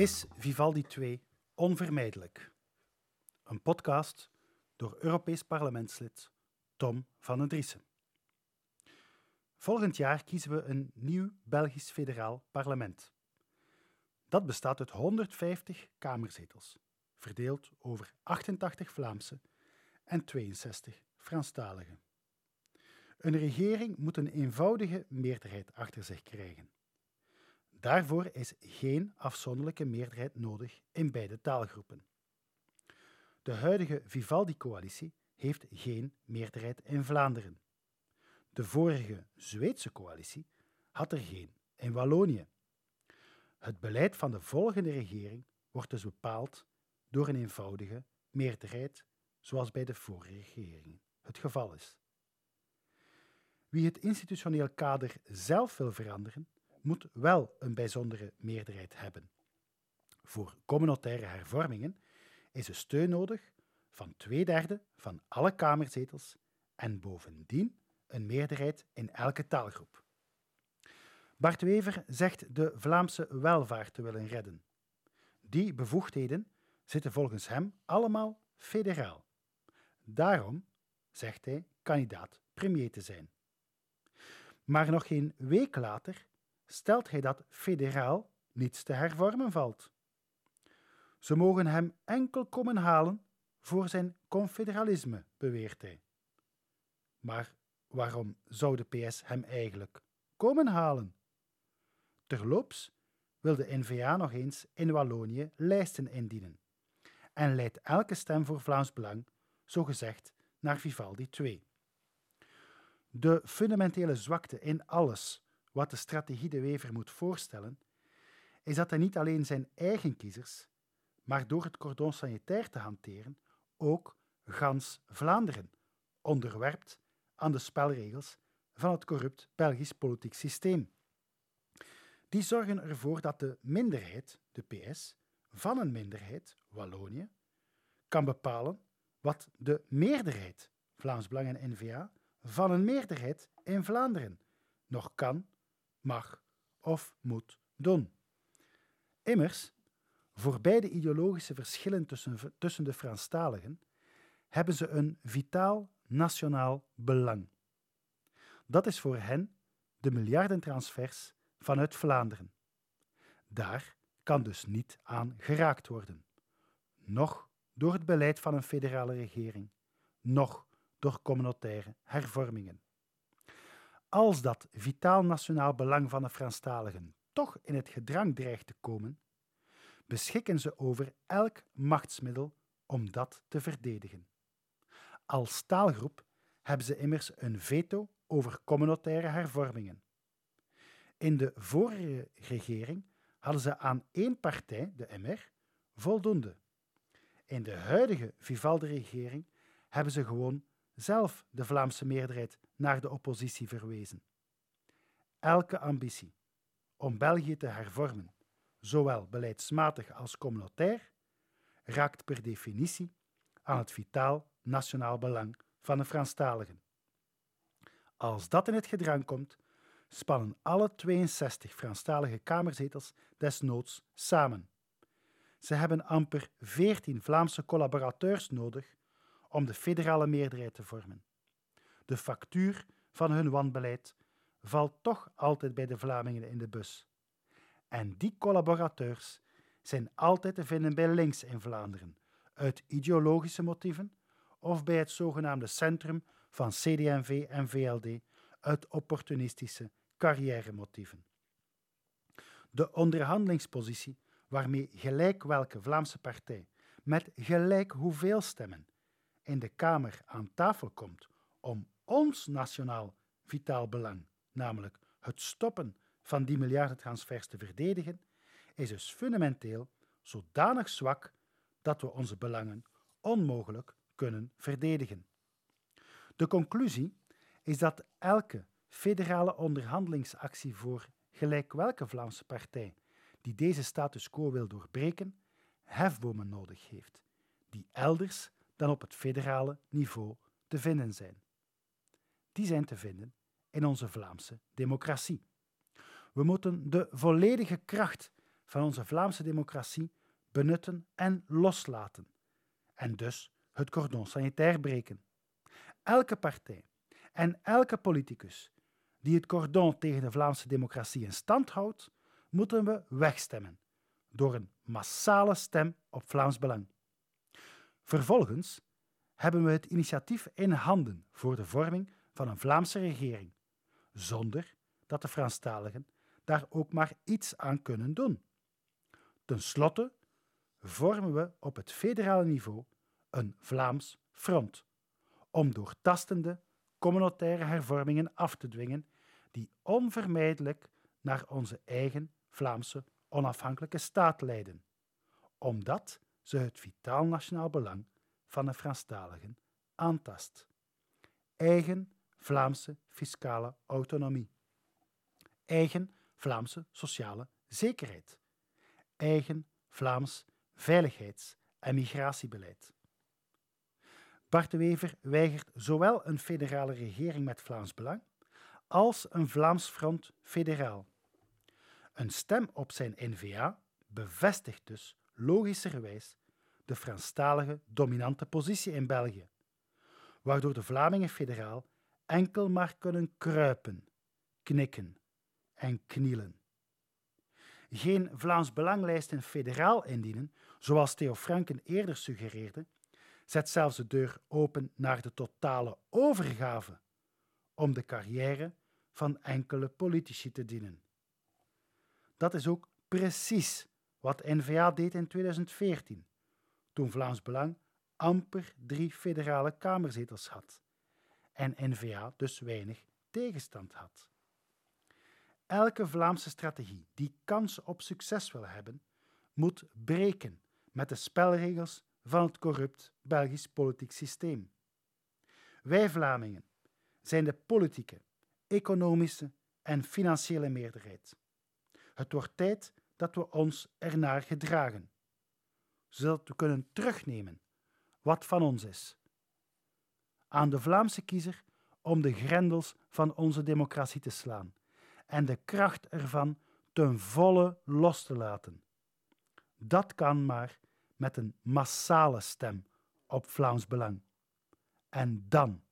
Is Vivaldi 2 onvermijdelijk? Een podcast door Europees parlementslid Tom van den Driessen. Volgend jaar kiezen we een nieuw Belgisch federaal parlement. Dat bestaat uit 150 kamerzetels, verdeeld over 88 Vlaamse en 62 Franstalige. Een regering moet een eenvoudige meerderheid achter zich krijgen. Daarvoor is geen afzonderlijke meerderheid nodig in beide taalgroepen. De huidige Vivaldi-coalitie heeft geen meerderheid in Vlaanderen. De vorige Zweedse coalitie had er geen in Wallonië. Het beleid van de volgende regering wordt dus bepaald door een eenvoudige meerderheid, zoals bij de vorige regering het geval is. Wie het institutioneel kader zelf wil veranderen, moet wel een bijzondere meerderheid hebben. Voor communautaire hervormingen is een steun nodig van twee derde van alle kamerzetels en bovendien een meerderheid in elke taalgroep. Bart Wever zegt de Vlaamse welvaart te willen redden. Die bevoegdheden zitten volgens hem allemaal federaal. Daarom, zegt hij, kandidaat premier te zijn. Maar nog geen week later stelt hij dat federaal niets te hervormen valt. Ze mogen hem enkel komen halen voor zijn confederalisme, beweert hij. Maar waarom zou de PS hem eigenlijk komen halen? Terloops wil de N-VA nog eens in Wallonië lijsten indienen en leidt elke stem voor Vlaams Belang, zogezegd, naar Vivaldi 2. De fundamentele zwakte in alles wat de strategie de Wever moet voorstellen, is dat hij niet alleen zijn eigen kiezers, maar door het cordon sanitair te hanteren, ook gans Vlaanderen onderwerpt aan de spelregels van het corrupt Belgisch politiek systeem. Die zorgen ervoor dat de minderheid, de PS, van een minderheid, Wallonië, kan bepalen wat de meerderheid, Vlaams Belang en N-VA, van een meerderheid in Vlaanderen nog kan, mag of moet doen. Immers, voor beide ideologische verschillen tussen, tussen de Franstaligen hebben ze een vitaal nationaal belang. Dat is voor hen de miljardentransfers vanuit Vlaanderen. Daar kan dus niet aan geraakt worden. Nog door het beleid van een federale regering, nog door communautaire hervormingen. Als dat vitaal nationaal belang van de Franstaligen toch in het gedrang dreigt te komen, beschikken ze over elk machtsmiddel om dat te verdedigen. Als taalgroep hebben ze immers een veto over communautaire hervormingen. In de vorige regering hadden ze aan één partij, de MR, voldoende. In de huidige Vivaldi-regering hebben ze gewoon zelf de Vlaamse meerderheid naar de oppositie verwezen. Elke ambitie om België te hervormen, zowel beleidsmatig als communautair, raakt per definitie aan het vitaal nationaal belang van de Franstaligen. Als dat in het gedrang komt, spannen alle 62 Franstalige kamerzetels desnoods samen. Ze hebben amper 14 Vlaamse collaborateurs nodig om de federale meerderheid te vormen. De factuur van hun wanbeleid valt toch altijd bij de Vlamingen in de bus. En die collaborateurs zijn altijd te vinden bij links in Vlaanderen, uit ideologische motieven, of bij het zogenaamde centrum van CD&V en VLD, uit opportunistische carrière-motieven. De onderhandelingspositie waarmee gelijk welke Vlaamse partij met gelijk hoeveel stemmen in de Kamer aan tafel komt om ons nationaal vitaal belang, namelijk het stoppen van die miljardentransfers te verdedigen, is dus fundamenteel zodanig zwak dat we onze belangen onmogelijk kunnen verdedigen. De conclusie is dat elke federale onderhandelingsactie voor gelijk welke Vlaamse partij die deze status quo wil doorbreken, hefbomen nodig heeft, die elders dan op het federale niveau te vinden zijn. Die zijn te vinden in onze Vlaamse democratie. We moeten de volledige kracht van onze Vlaamse democratie benutten en loslaten, en dus het cordon sanitair breken. Elke partij en elke politicus die het cordon tegen de Vlaamse democratie in stand houdt, moeten we wegstemmen door een massale stem op Vlaams Belang. Vervolgens hebben we het initiatief in handen voor de vorming van een Vlaamse regering, zonder dat de Franstaligen daar ook maar iets aan kunnen doen. Ten slotte vormen we op het federale niveau een Vlaams front om doortastende communautaire hervormingen af te dwingen die onvermijdelijk naar onze eigen Vlaamse onafhankelijke staat leiden, omdat ze het vitaal nationaal belang van de Franstaligen aantast. Eigen Vlaamse fiscale autonomie. Eigen Vlaamse sociale zekerheid. Eigen Vlaams veiligheids- en migratiebeleid. Bart de Wever weigert zowel een federale regering met Vlaams Belang als een Vlaams Front federaal. Een stem op zijn NVA bevestigt dus logischerwijs de Franstalige dominante positie in België, waardoor de Vlamingen federaal enkel maar kunnen kruipen, knikken en knielen. Geen Vlaams Belanglijsten federaal indienen, zoals Theo Franken eerder suggereerde, zet zelfs de deur open naar de totale overgave om de carrière van enkele politici te dienen. Dat is ook precies wat N-VA deed in 2014, toen Vlaams Belang amper drie federale kamerzetels had en N-VA dus weinig tegenstand had. Elke Vlaamse strategie die kans op succes wil hebben, moet breken met de spelregels van het corrupt Belgisch politiek systeem. Wij Vlamingen zijn de politieke, economische en financiële meerderheid. Het wordt tijd dat we ons ernaar gedragen, zodat we kunnen terugnemen wat van ons is. Aan de Vlaamse kiezer om de grendels van onze democratie te slaan en de kracht ervan ten volle los te laten. Dat kan maar met een massale stem op Vlaams Belang. En dan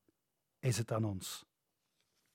is het aan ons.